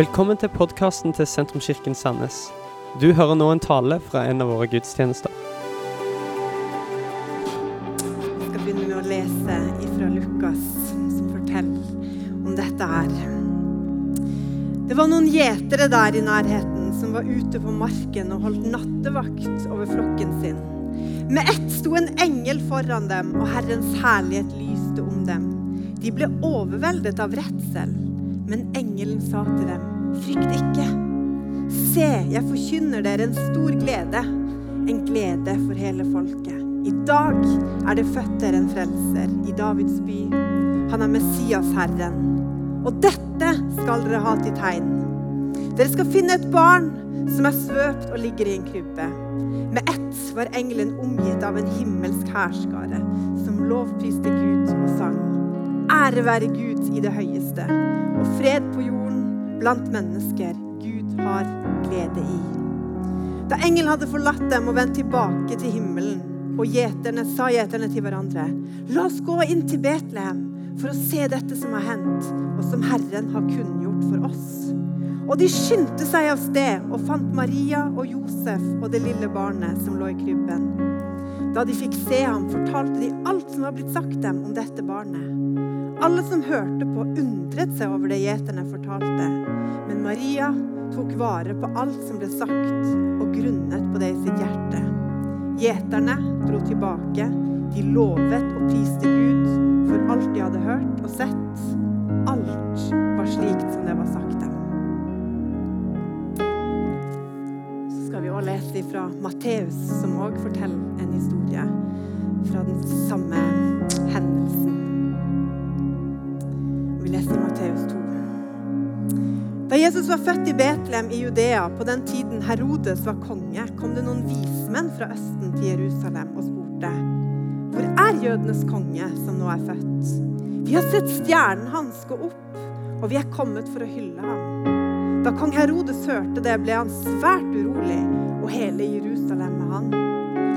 Velkommen til podkasten til Sentrumskirken Sandnes. Du hører nå en tale fra en av våre gudstjenester. Jeg skal begynne med å lese ifra Lukas, som forteller om dette her. Det var noen gjetere der i nærheten som var ute på marken og holdt nattevakt over flokken sin. Med ett sto en engel foran dem, og Herrens herlighet lyste om dem. De ble overveldet av redsel, men engelen sa til dem, frykt ikke. Se, jeg forkynner dere en stor glede, en glede for hele folket. I dag er det født dere en frelser i Davids by. Han er Messias, Herren. Og dette skal dere ha til tegn. Dere skal finne et barn som er svøpt og ligger i en krybbe. Med ett var engelen omgitt av en himmelsk hærskare som lovpriste Gud og sang. Ære være Gud i det høyeste, og fred på jorden blant mennesker Gud har glede i. Da engelen hadde forlatt dem og vendt tilbake til himmelen, og gjeterne sa gjeterne til hverandre, la oss gå inn til Betlehem for å se dette som har hendt, og som Herren har kunngjort for oss. Og de skyndte seg av sted og fant Maria og Josef og det lille barnet som lå i krybben. Da de fikk se ham, fortalte de alt som var blitt sagt dem om dette barnet. Alle som hørte på, undret seg over det gjeterne fortalte. Men Maria tok vare på alt som ble sagt, og grunnet på det i sitt hjerte. Gjeterne dro tilbake. De lovet og priste Gud for alt de hadde hørt og sett. Alt var slikt som det var sagt dem. Så skal vi også lese fra Matteus, som òg forteller en historie fra den samme hendelsen. Vi leser Matteus 2. Da Jesus var født i Betlehem i Judea, på den tiden Herodes var konge, kom det noen vismenn fra Østen til Jerusalem og spurte Hvor er jødenes konge som nå er født? Vi har sett stjernen hans gå opp, og vi er kommet for å hylle ham. Da kong Herodes hørte det, ble han svært urolig, og hele Jerusalem med han.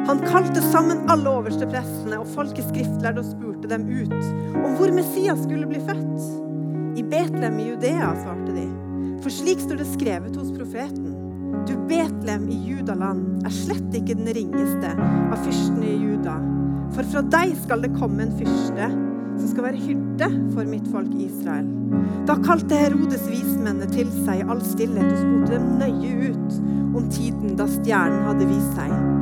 Han kalte sammen alle oversteprestene og folket skriftlærde og spurte dem ut om hvor Messias skulle bli født. I Betlehem i Judea, svarte de. For slik står det skrevet hos profeten. Du Betlehem i Judaland er slett ikke den ringeste av fyrstene i Juda. For fra deg skal det komme en fyrste som skal være hyrde for mitt folk Israel. Da kalte Herodes vismennene til seg i all stillhet og spurte dem nøye ut om tiden da stjernen hadde vist seg.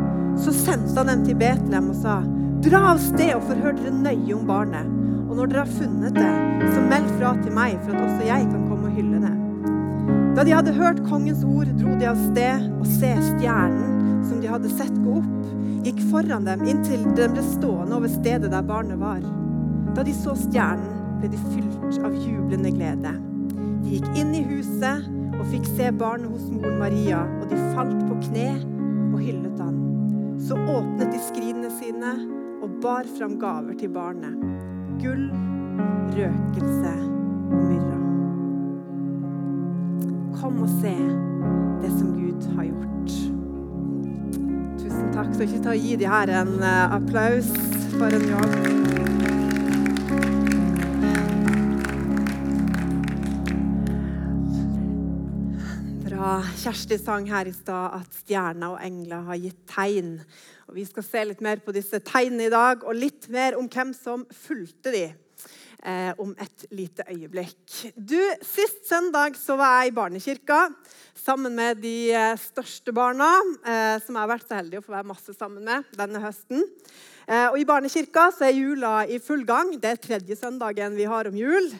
Så sendte han dem til Betlehem og sa, dra av sted og forhør dere nøye om barnet. Og når dere har funnet det, så meld fra til meg, for at også jeg kan komme og hylle det. Da de hadde hørt kongens ord, dro de av sted og se stjernen som de hadde sett gå opp, gikk foran dem inntil den ble stående over stedet der barnet var. Da de så stjernen, ble de fylt av jublende glede. De gikk inn i huset og fikk se barnet hos moren Maria, og de falt på kne og hyllet han. Så åpnet de skrinene sine og bar fram gaver til barnet. Gull, røkelse og myrra. Kom og se det som Gud har gjort. Tusen takk. Så ikke ta gi de her en uh, applaus for en jobb. Bra. Kjersti sang her i stad at stjerner og engler har gitt tegn. Og Vi skal se litt mer på disse tegnene i dag, og litt mer om hvem som fulgte de. Eh, om et lite øyeblikk. Du, Sist søndag så var jeg i barnekirka sammen med de største barna, eh, som jeg har vært så heldig å få være masse sammen med denne høsten. Eh, og I barnekirka så er jula i full gang. Det er tredje søndagen vi har om jul.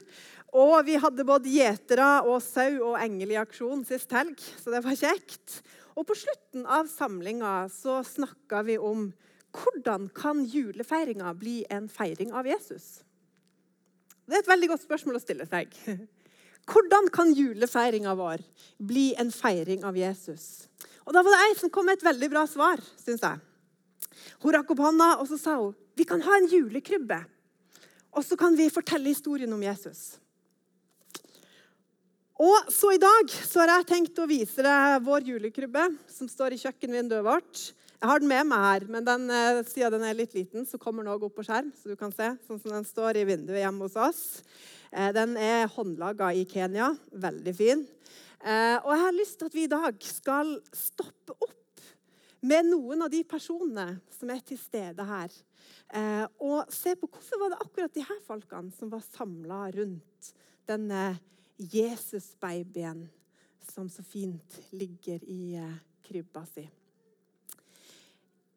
Og vi hadde både gjetere og sau og engel i aksjon sist helg, så det var kjekt. Og på slutten av samlinga så snakka vi om hvordan kan julefeiringa bli en feiring av Jesus? Det er et veldig godt spørsmål å stille seg. Hvordan kan julefeiringa vår bli en feiring av Jesus? Og Da var det ei som kom med et veldig bra svar, syns jeg. Hun rakk opp hånda og så sa hun, vi kan ha en julekrybbe. Og så kan vi fortelle historien om Jesus. Og så I dag så har jeg tenkt å vise deg vår julekrybbe som står i kjøkkenvinduet vårt. Jeg har den med meg her, men den, siden den er litt liten, så kommer den også opp på skjerm. så du kan se, sånn som den står i vinduet hjemme hos oss. Den er håndlaga i Kenya. Veldig fin. Eh, og jeg har lyst til at vi i dag skal stoppe opp med noen av de personene som er til stede her. Eh, og se på hvorfor var det akkurat de her folkene som var samla rundt denne Jesus-babyen som så fint ligger i eh, krybba si.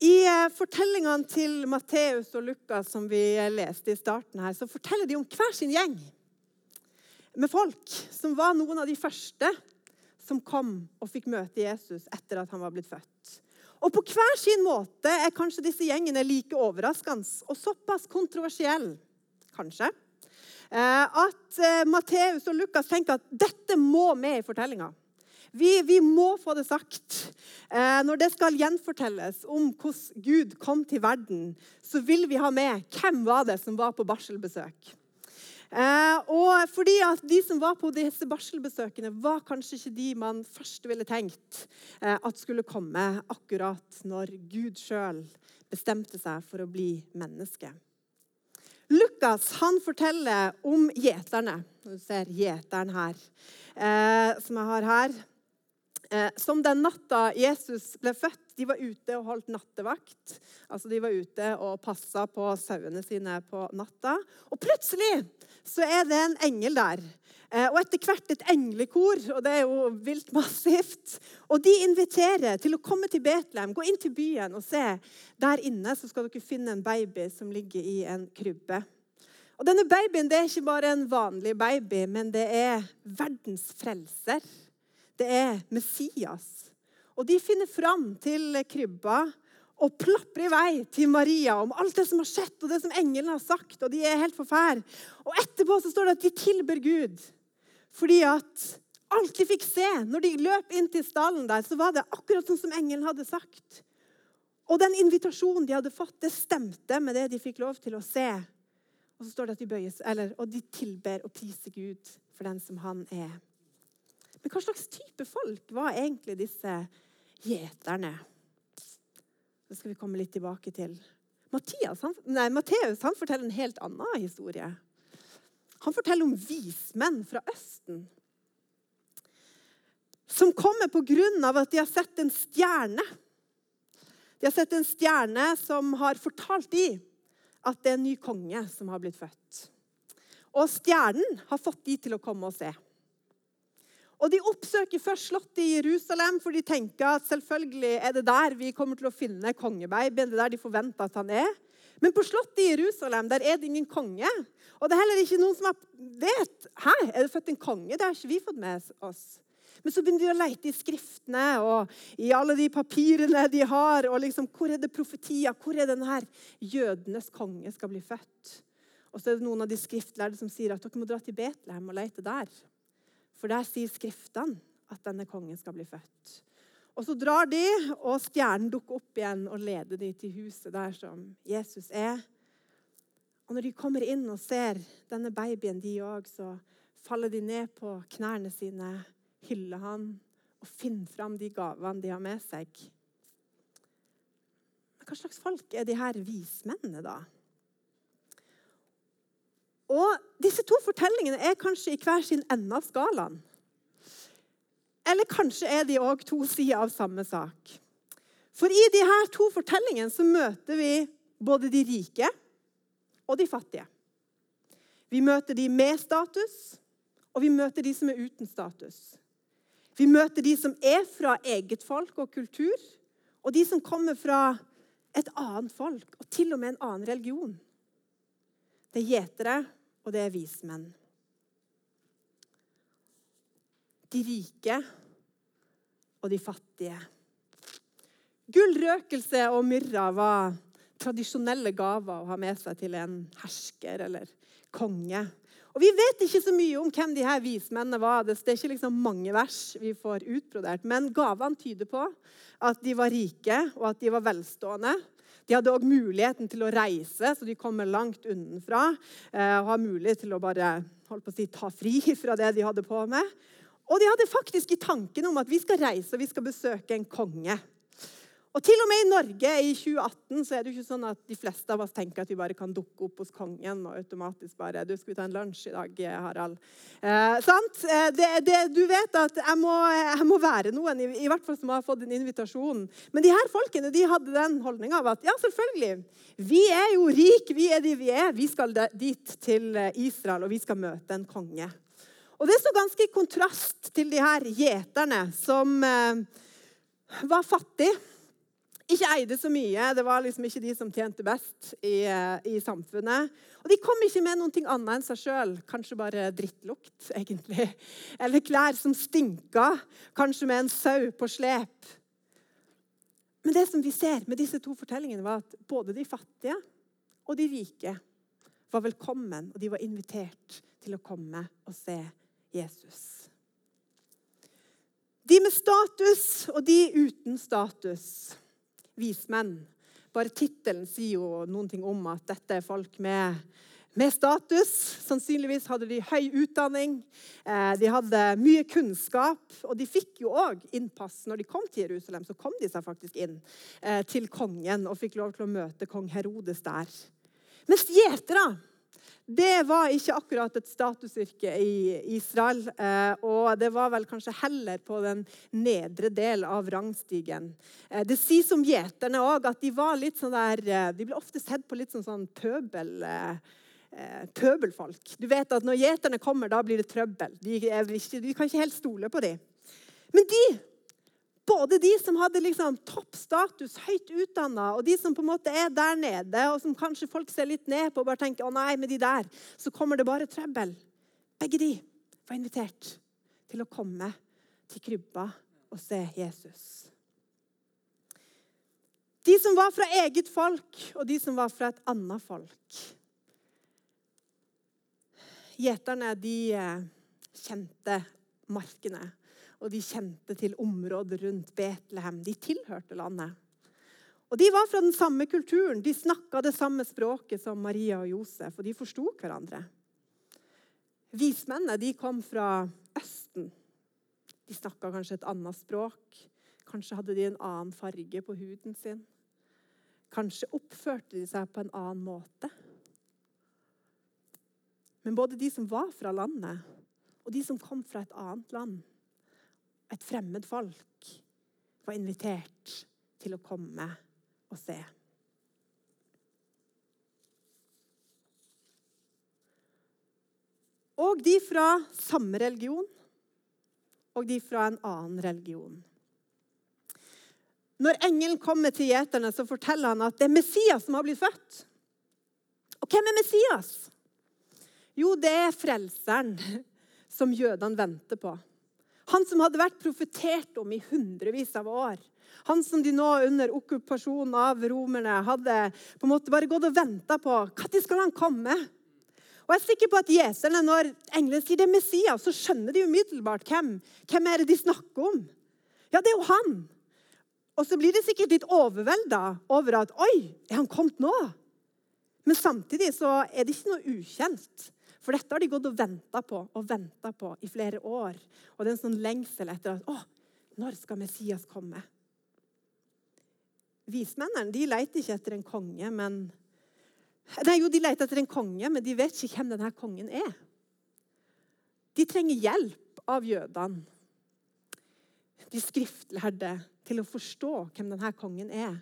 I eh, fortellingene til Matteus og Lukas som vi leste i starten her, så forteller de om hver sin gjeng med folk som var noen av de første som kom og fikk møte Jesus etter at han var blitt født. Og på hver sin måte er kanskje disse gjengene like overraskende og såpass kontroversielle, kanskje, eh, at eh, Matteus og Lukas tenker at dette må med i fortellinga. Vi, vi, må få det sagt. Eh, når det skal gjenfortelles om hvordan Gud kom til verden, så vil vi ha med hvem var det som var på barselbesøk. Eh, og fordi at De som var på disse barselbesøkene, var kanskje ikke de man først ville tenkt eh, at skulle komme akkurat når Gud sjøl bestemte seg for å bli menneske. Lukas han forteller om gjeterne. Du ser gjeteren her, eh, som jeg har her. Eh, som den natta Jesus ble født, de var ute og holdt nattevakt. Altså De var ute og passa på sauene sine på natta. Og plutselig så er det en engel der. Eh, og etter hvert et englekor, og det er jo vilt massivt. Og de inviterer til å komme til Betlehem, gå inn til byen og se. Der inne så skal dere finne en baby som ligger i en krybbe. Og denne babyen det er ikke bare en vanlig baby, men det er verdens frelser. Det er Messias. Og de finner fram til krybba og plaprer i vei til Maria om alt det som har skjedd, og det som engelen har sagt. Og de er helt forferd. Og etterpå så står det at de tilber Gud. Fordi at alt de fikk se når de løp inn til stallen der, så var det akkurat sånn som engelen hadde sagt. Og den invitasjonen de hadde fått, det stemte med det de fikk lov til å se. Og så står det at de bøyes, eller, og de tilber og priser Gud for den som han er. Men hva slags type folk var egentlig disse gjeterne? Det skal vi komme litt tilbake til. Mathias, han, nei, Matteus han forteller en helt annen historie. Han forteller om vismenn fra Østen. Som kommer på grunn av at de har sett en stjerne. De har sett en stjerne som har fortalt dem at det er en ny konge som har blitt født. Og stjernen har fått de til å komme og se. Og De oppsøker først slottet i Jerusalem, for de tenker at selvfølgelig er det der vi kommer til å finne kongebabyen. Det er der de forventer at han er. Men på slottet i Jerusalem der er det ingen konge. Og det er heller ikke noen som vet Hæ, er det født en konge. Det har ikke vi fått med oss. Men så begynner de å lete i skriftene og i alle de papirene de har. og liksom, Hvor er det profetier? Hvor er denne jødenes konge skal bli født? Og så er det noen av de skriftlærde som sier at dere må dra til Betlehem og lete der. For der sier Skriftene at denne kongen skal bli født. Og Så drar de, og stjernen dukker opp igjen og leder de til huset der som Jesus er. Og Når de kommer inn og ser denne babyen, de òg, så faller de ned på knærne sine, hyller han og finner fram de gavene de har med seg. Men hva slags folk er de her vismennene, da? Og disse to fortellingene er kanskje i hver sin ende av skalaen. Eller kanskje er de òg to sider av samme sak. For i her to fortellingene så møter vi både de rike og de fattige. Vi møter de med status, og vi møter de som er uten status. Vi møter de som er fra eget folk og kultur, og de som kommer fra et annet folk, og til og med en annen religion. Det er gjetere, og det er vismenn. De rike og de fattige. Gullrøkelse og myrra var tradisjonelle gaver å ha med seg til en hersker eller konge. Og Vi vet ikke så mye om hvem de her vismennene var. Det er ikke liksom mange vers vi får utbrodert. Men gavene tyder på at de var rike og at de var velstående. De hadde òg muligheten til å reise, så de kommer langt unnenfra. Eh, og har mulighet til å bare holdt på å si, ta fri fra det de hadde på med. Og de hadde faktisk i tanken om at vi skal reise og vi skal besøke en konge. Og til og med i Norge i 2018 så er det jo ikke sånn at de fleste av oss tenker at vi bare kan dukke opp hos kongen og automatisk bare du, 'Skal vi ta en lunsj i dag, Harald?' Eh, sant? Eh, det, det, du vet at jeg må, jeg må være noen, i, i, hvert fall som har fått en invitasjon. Men de her folkene de hadde den holdninga av at ja, selvfølgelig, vi er jo rike, vi er de vi er. Vi skal dit til Israel, og vi skal møte en konge. Og Det står ganske i kontrast til de her gjeterne som eh, var fattige ikke eide så mye. Det var liksom ikke de som tjente best i, i samfunnet. Og de kom ikke med noe annet enn seg sjøl. Kanskje bare drittlukt, egentlig. Eller klær som stinka. Kanskje med en sau på slep. Men det som vi ser med disse to fortellingene, var at både de fattige og de rike var velkommen, og de var invitert til å komme og se Jesus. De med status og de uten status vismenn. Bare tittelen sier jo noen ting om at dette er folk med, med status. Sannsynligvis hadde de høy utdanning, eh, de hadde mye kunnskap. Og de fikk jo òg innpass når de kom til Jerusalem. Så kom de seg faktisk inn eh, til kongen og fikk lov til å møte kong Herodes der. Mens gjetere det var ikke akkurat et statusyrke i Israel. Eh, og det var vel kanskje heller på den nedre del av rangstigen. Eh, det sies om gjeterne òg at de var litt sånn der eh, De ble ofte sett på litt sånn, sånn pøbel pøbelfolk. Du vet at Når gjeterne kommer, da blir det trøbbel. De, de kan ikke helt stole på dem. Men de både de som hadde liksom topp status, høyt utdanna, og de som på en måte er der nede, og som kanskje folk ser litt ned på og bare tenker 'Å nei, med de der så kommer det bare trøbbel'. Begge de var invitert til å komme til krybba og se Jesus. De som var fra eget folk, og de som var fra et annet folk. Gjeterne de eh, kjente markene og de kjente til området rundt Betlehem. De tilhørte landet. Og De var fra den samme kulturen. De snakka det samme språket som Maria og Josef, og de forsto hverandre. Vismennene de kom fra Østen. De snakka kanskje et annet språk. Kanskje hadde de en annen farge på huden sin. Kanskje oppførte de seg på en annen måte. Men både de som var fra landet, og de som kom fra et annet land, et fremmed folk var invitert til å komme og se. Og de fra samme religion, og de fra en annen religion. Når engelen kommer til gjeterne, så forteller han at det er Messias som har blitt født. Og hvem er Messias? Jo, det er frelseren som jødene venter på. Han som hadde vært profetert om i hundrevis av år. Han som de nå under okkupasjonen av romerne hadde på en måte bare gått og venta på. Når skal han komme? Og jeg er sikker på at Jeserne, Når englene sier det er Messias, så skjønner de umiddelbart hvem. Hvem er det de snakker om? Ja, det er jo han. Og så blir de sikkert litt overvelda over at Oi, er han kommet nå? Men samtidig så er det ikke noe ukjent. For dette har de gått og venta på og venta på i flere år. Og det er en sånn lengsel etter at Å, når skal Messias komme? Vismennene de leter ikke etter en konge, men Nei, jo, de leter etter en konge, men de vet ikke hvem denne kongen er. De trenger hjelp av jødene, de skriftlærde, til å forstå hvem denne kongen er.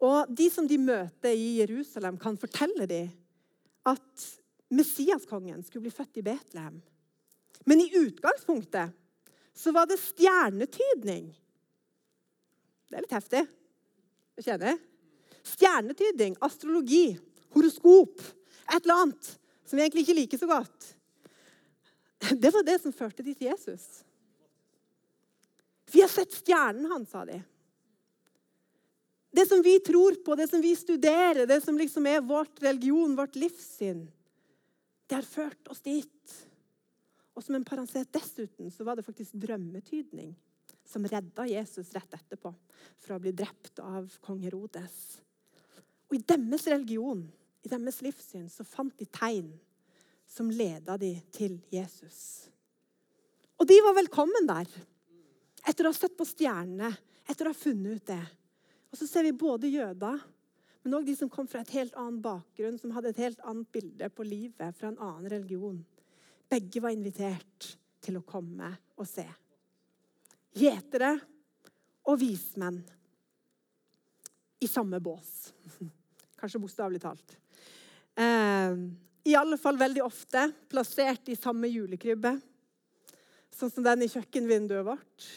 Og de som de møter i Jerusalem, kan fortelle dem at Messiaskongen skulle bli født i Betlehem. Men i utgangspunktet så var det stjernetydning. Det er litt heftig. Jeg kjenner. Stjernetydning, astrologi, horoskop, et eller annet som vi egentlig ikke liker så godt. Det var det som førte de til Jesus. Vi har sett stjernen hans, sa de. Det som vi tror på, det som vi studerer, det som liksom er vårt religion, vårt livssyn. Det har ført oss dit. Og som en parentes dessuten så var det faktisk drømmetydning som redda Jesus rett etterpå fra å bli drept av kong Herodes. Og I deres religion, i deres livssyn, så fant de tegn som leda de til Jesus. Og de var velkommen der. Etter å ha sett på stjernene, etter å ha funnet ut det, Og så ser vi både jøder, men òg de som kom fra et helt annen bakgrunn, som hadde et helt annet bilde på livet fra en annen religion. Begge var invitert til å komme og se. Gjetere og vismenn i samme bås. Kanskje bokstavelig talt. Eh, I alle fall veldig ofte plassert i samme julekrybbe, sånn som den i kjøkkenvinduet vårt.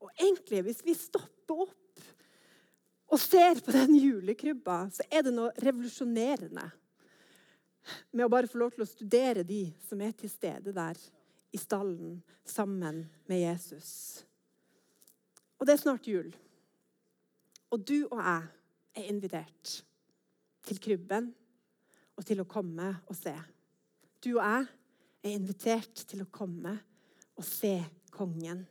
Og egentlig, hvis vi stopper opp og ser på den julekrybba, så er det noe revolusjonerende med å bare få lov til å studere de som er til stede der i stallen sammen med Jesus. Og det er snart jul. Og du og jeg er invitert til krybben og til å komme og se. Du og jeg er invitert til å komme og se kongen.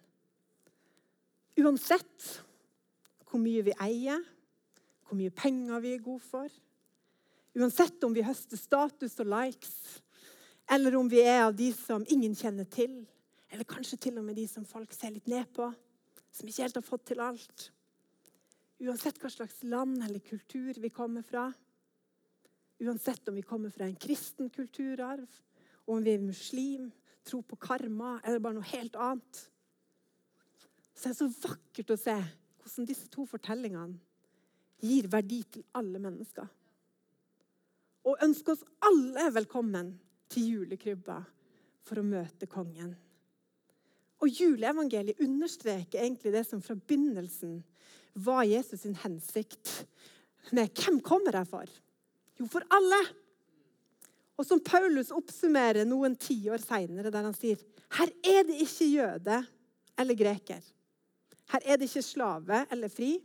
Uansett hvor mye vi eier, hvor mye penger vi er gode for, uansett om vi høster status og likes, eller om vi er av de som ingen kjenner til, eller kanskje til og med de som folk ser litt ned på, som ikke helt har fått til alt. Uansett hva slags land eller kultur vi kommer fra, uansett om vi kommer fra en kristen kulturarv, om vi er muslim, tror på karma eller bare noe helt annet, så er det så vakkert å se hvordan disse to fortellingene gir verdi til alle mennesker. Og ønsker oss alle velkommen til julekrybba for å møte kongen. Og Juleevangeliet understreker egentlig det som fra begynnelsen var Jesus sin hensikt med hvem kommer jeg for? Jo, for alle. Og som Paulus oppsummerer noen tiår seinere, der han sier her er det ikke jøde eller greker. Her er det ikke slave eller fri.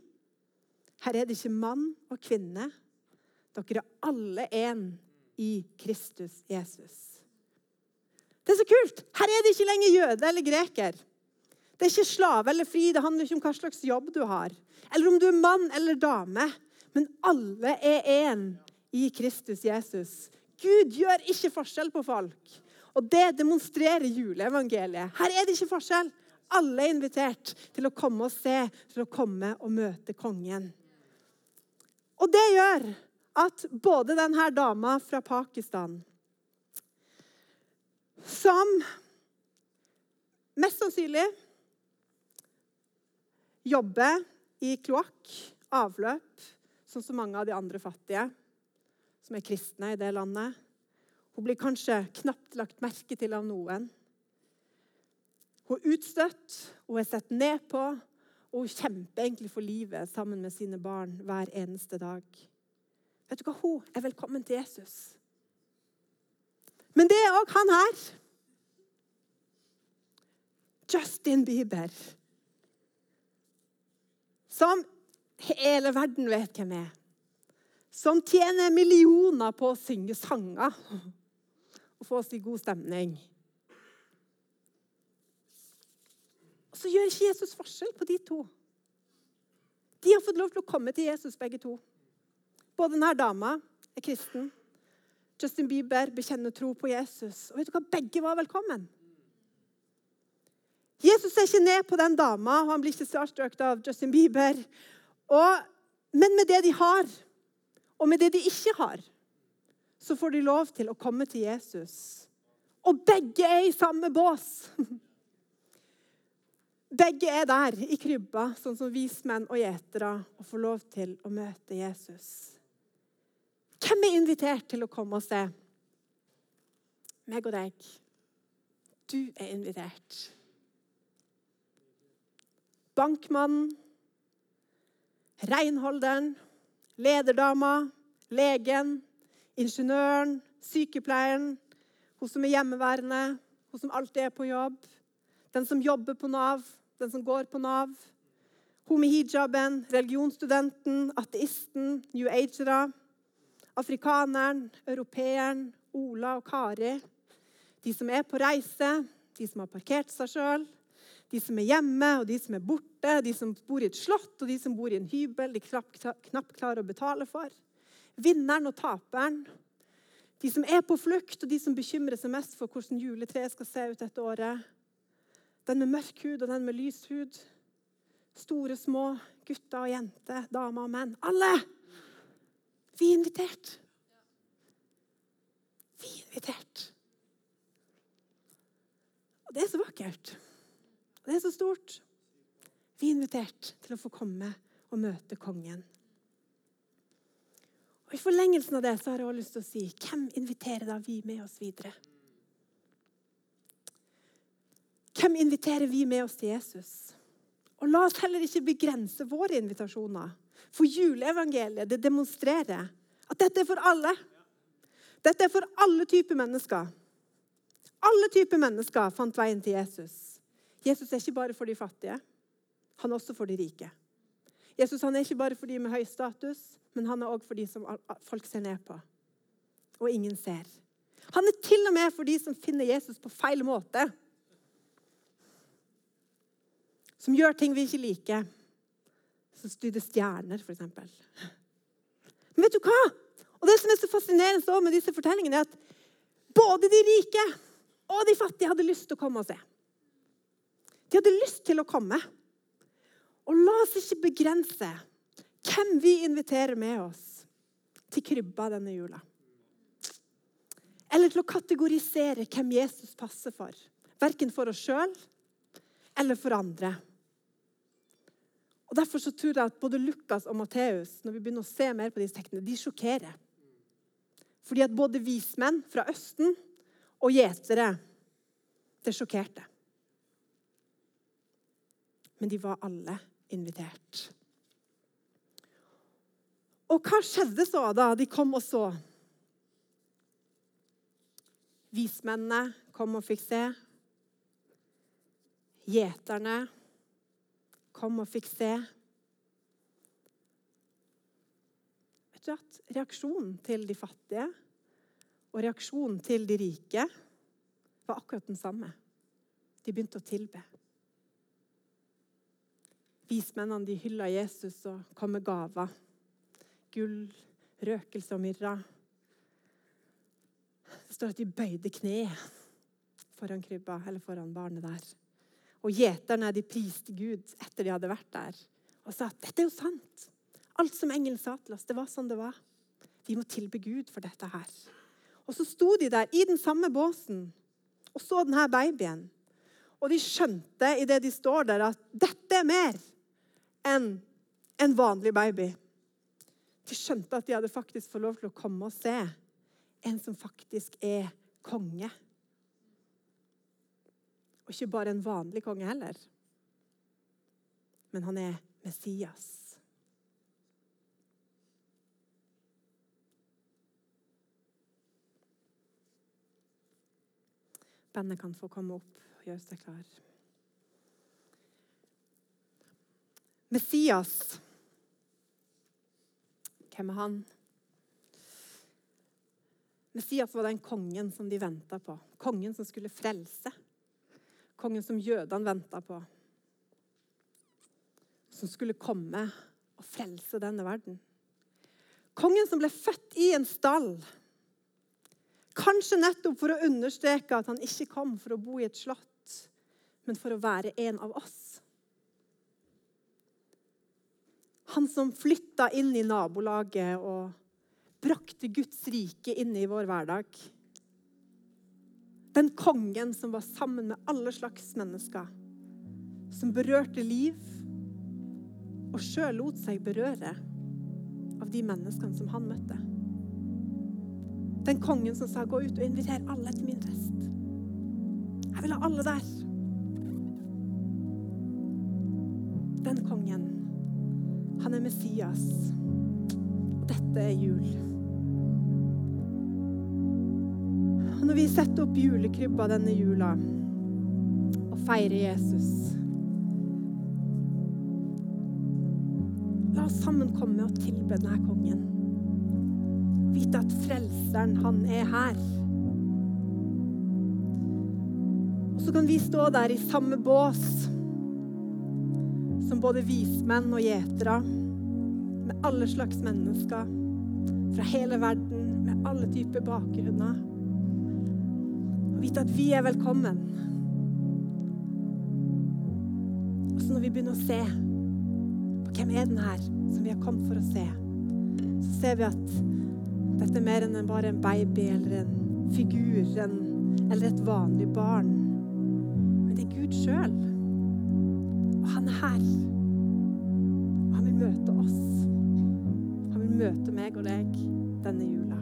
Her er det ikke mann og kvinne. Dere er alle én i Kristus Jesus. Det er så kult! Her er det ikke lenger jøde eller greker. Det er ikke slave eller fri. Det handler ikke om hva slags jobb du har, eller om du er mann eller dame. Men alle er én i Kristus Jesus. Gud gjør ikke forskjell på folk. Og det demonstrerer juleevangeliet. Her er det ikke forskjell. Alle er invitert til å komme og se, til å komme og møte kongen. Og det gjør at både denne dama fra Pakistan Som mest sannsynlig jobber i kloakk, avløp, sånn som mange av de andre fattige som er kristne i det landet. Hun blir kanskje knapt lagt merke til av noen. Hun er utstøtt, hun er sett ned på, og hun kjemper egentlig for livet sammen med sine barn hver eneste dag. Vet du hva? Hun er velkommen til Jesus. Men det er òg han her. Justin Bieber. Som hele verden vet hvem er som tjener millioner på å synge sanger og få oss i god stemning. Og så gjør ikke Jesus forskjell på de to. De har fått lov til å komme til Jesus, begge to. Både denne dama er kristen. Justin Bieber bekjenner tro på Jesus. Og vet du hva? Begge var velkommen. Jesus ser ikke ned på den dama, og han blir ikke starstruck av Justin Bieber. Og, men med det de har, og med det de ikke har, så får de lov til å komme til Jesus. Og begge er i samme bås. Begge er der i krybba, sånn som vismenn og gjetere, og får lov til å møte Jesus. Hvem er invitert til å komme og se? Meg og deg. Du er invitert. Bankmannen, renholderen, Lederdama, legen, ingeniøren, sykepleieren, hun som er hjemmeværende, hun som alltid er på jobb, den som jobber på Nav, den som går på Nav, hun med hijaben, religionsstudenten, ateisten, new agera, afrikaneren, europeeren, Ola og Kari, de som er på reise, de som har parkert seg sjøl, de som er hjemme, og de som er borte, de som bor i et slott, og de som bor i en hybel de knapt, knapt klarer å betale for. Vinneren og taperen. De som er på flukt, og de som bekymrer seg mest for hvordan juletreet skal se ut dette året. Den med mørk hud og den med lys hud. Store, små, gutter og jenter, damer og menn. Alle! Vi er invitert. Vi er invitert. Og det er så vakkert. Og det er så stort. Vi er invitert til å få komme og møte kongen. Og I forlengelsen av det så har jeg også lyst til å si hvem inviterer da vi med oss videre? Hvem inviterer vi med oss til Jesus? Og La oss heller ikke begrense våre invitasjoner. For juleevangeliet det demonstrerer at dette er for alle. Dette er for alle typer mennesker. Alle typer mennesker fant veien til Jesus. Jesus er ikke bare for de fattige, han er også for de rike. Jesus han er ikke bare for de med høy status, men han er også for de som folk ser ned på, og ingen ser. Han er til og med for de som finner Jesus på feil måte. Som gjør ting vi ikke liker. Som studerer stjerner, f.eks. Men vet du hva? Og Det som er så fascinerende med disse fortellingene, er at både de rike og de fattige hadde lyst til å komme og se. De hadde lyst til å komme. Og la oss ikke begrense hvem vi inviterer med oss til krybba denne jula. Eller til å kategorisere hvem Jesus passer for. Verken for oss sjøl eller for andre. Og Derfor så tror jeg at både Lukas og Matteus når vi begynner å se mer på disse tekstene, de sjokkerer. Fordi at både vismenn fra Østen og gjetere det sjokkerte. Men de var alle invitert. Og hva skjedde så da de kom og så? Vismennene kom og fikk se. Gjeterne kom og fikk se. Vet du at Reaksjonen til de fattige og reaksjonen til de rike var akkurat den samme. De begynte å tilbe. Vismennene de hylla Jesus og kom med gaver. Gull, røkelse og myrra. Det står at de bøyde kne foran krybba, eller foran barnet der. Og gjeterne de priste Gud etter de hadde vært der, og sa at dette er jo sant. Alt som engelen sa til oss, det var sånn det var. Vi må tilbe Gud for dette her. Og så sto de der i den samme båsen og så denne babyen. Og de skjønte idet de står der, at dette er mer enn en vanlig baby. De skjønte at de hadde faktisk fått lov til å komme og se en som faktisk er konge. Og ikke bare en vanlig konge heller, men han er Messias. Bandet kan få komme opp og gjøre seg klar. Messias. Hvem er han? Messias var den kongen som de venta på. Kongen som skulle frelse. Kongen som jødene venta på. Som skulle komme og frelse denne verden. Kongen som ble født i en stall. Kanskje nettopp for å understreke at han ikke kom for å bo i et slott, men for å være en av oss. Han som flytta inn i nabolaget og brakte Guds rike inn i vår hverdag. Den kongen som var sammen med alle slags mennesker. Som berørte liv, og sjøl lot seg berøre av de menneskene som han møtte. Den kongen som sa 'gå ut og inviter alle til min fest'. Jeg vil ha alle der. Den kongen han er Messias. Og dette er jul. Setter opp julekrybba denne jula og feire Jesus La oss sammen komme og tilbe denne kongen. Vite at Frelseren, han er her. Og så kan vi stå der i samme bås som både vismenn og gjetere, med alle slags mennesker fra hele verden, med alle typer bakgrunner. Vite at vi er velkommen. Og så når vi begynner å se på Hvem er den her som vi har kommet for å se? Så ser vi at dette er mer enn bare en baby eller en figur en, eller et vanlig barn. Men det er Gud sjøl. Og han er her. Og han vil møte oss. Han vil møte meg og deg denne jula.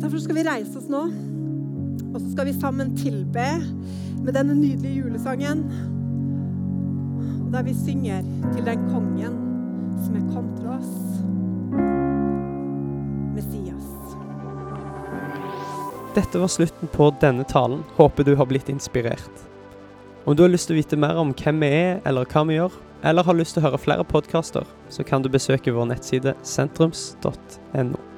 Derfor skal vi reise oss nå, og så skal vi sammen tilbe med denne nydelige julesangen. Og der vi synger til den kongen som er kommet til oss. Messias. Dette var slutten på denne talen. Håper du har blitt inspirert. Om du har lyst til å vite mer om hvem vi er, eller hva vi gjør, eller har lyst til å høre flere podkaster, så kan du besøke vår nettside sentrums.no.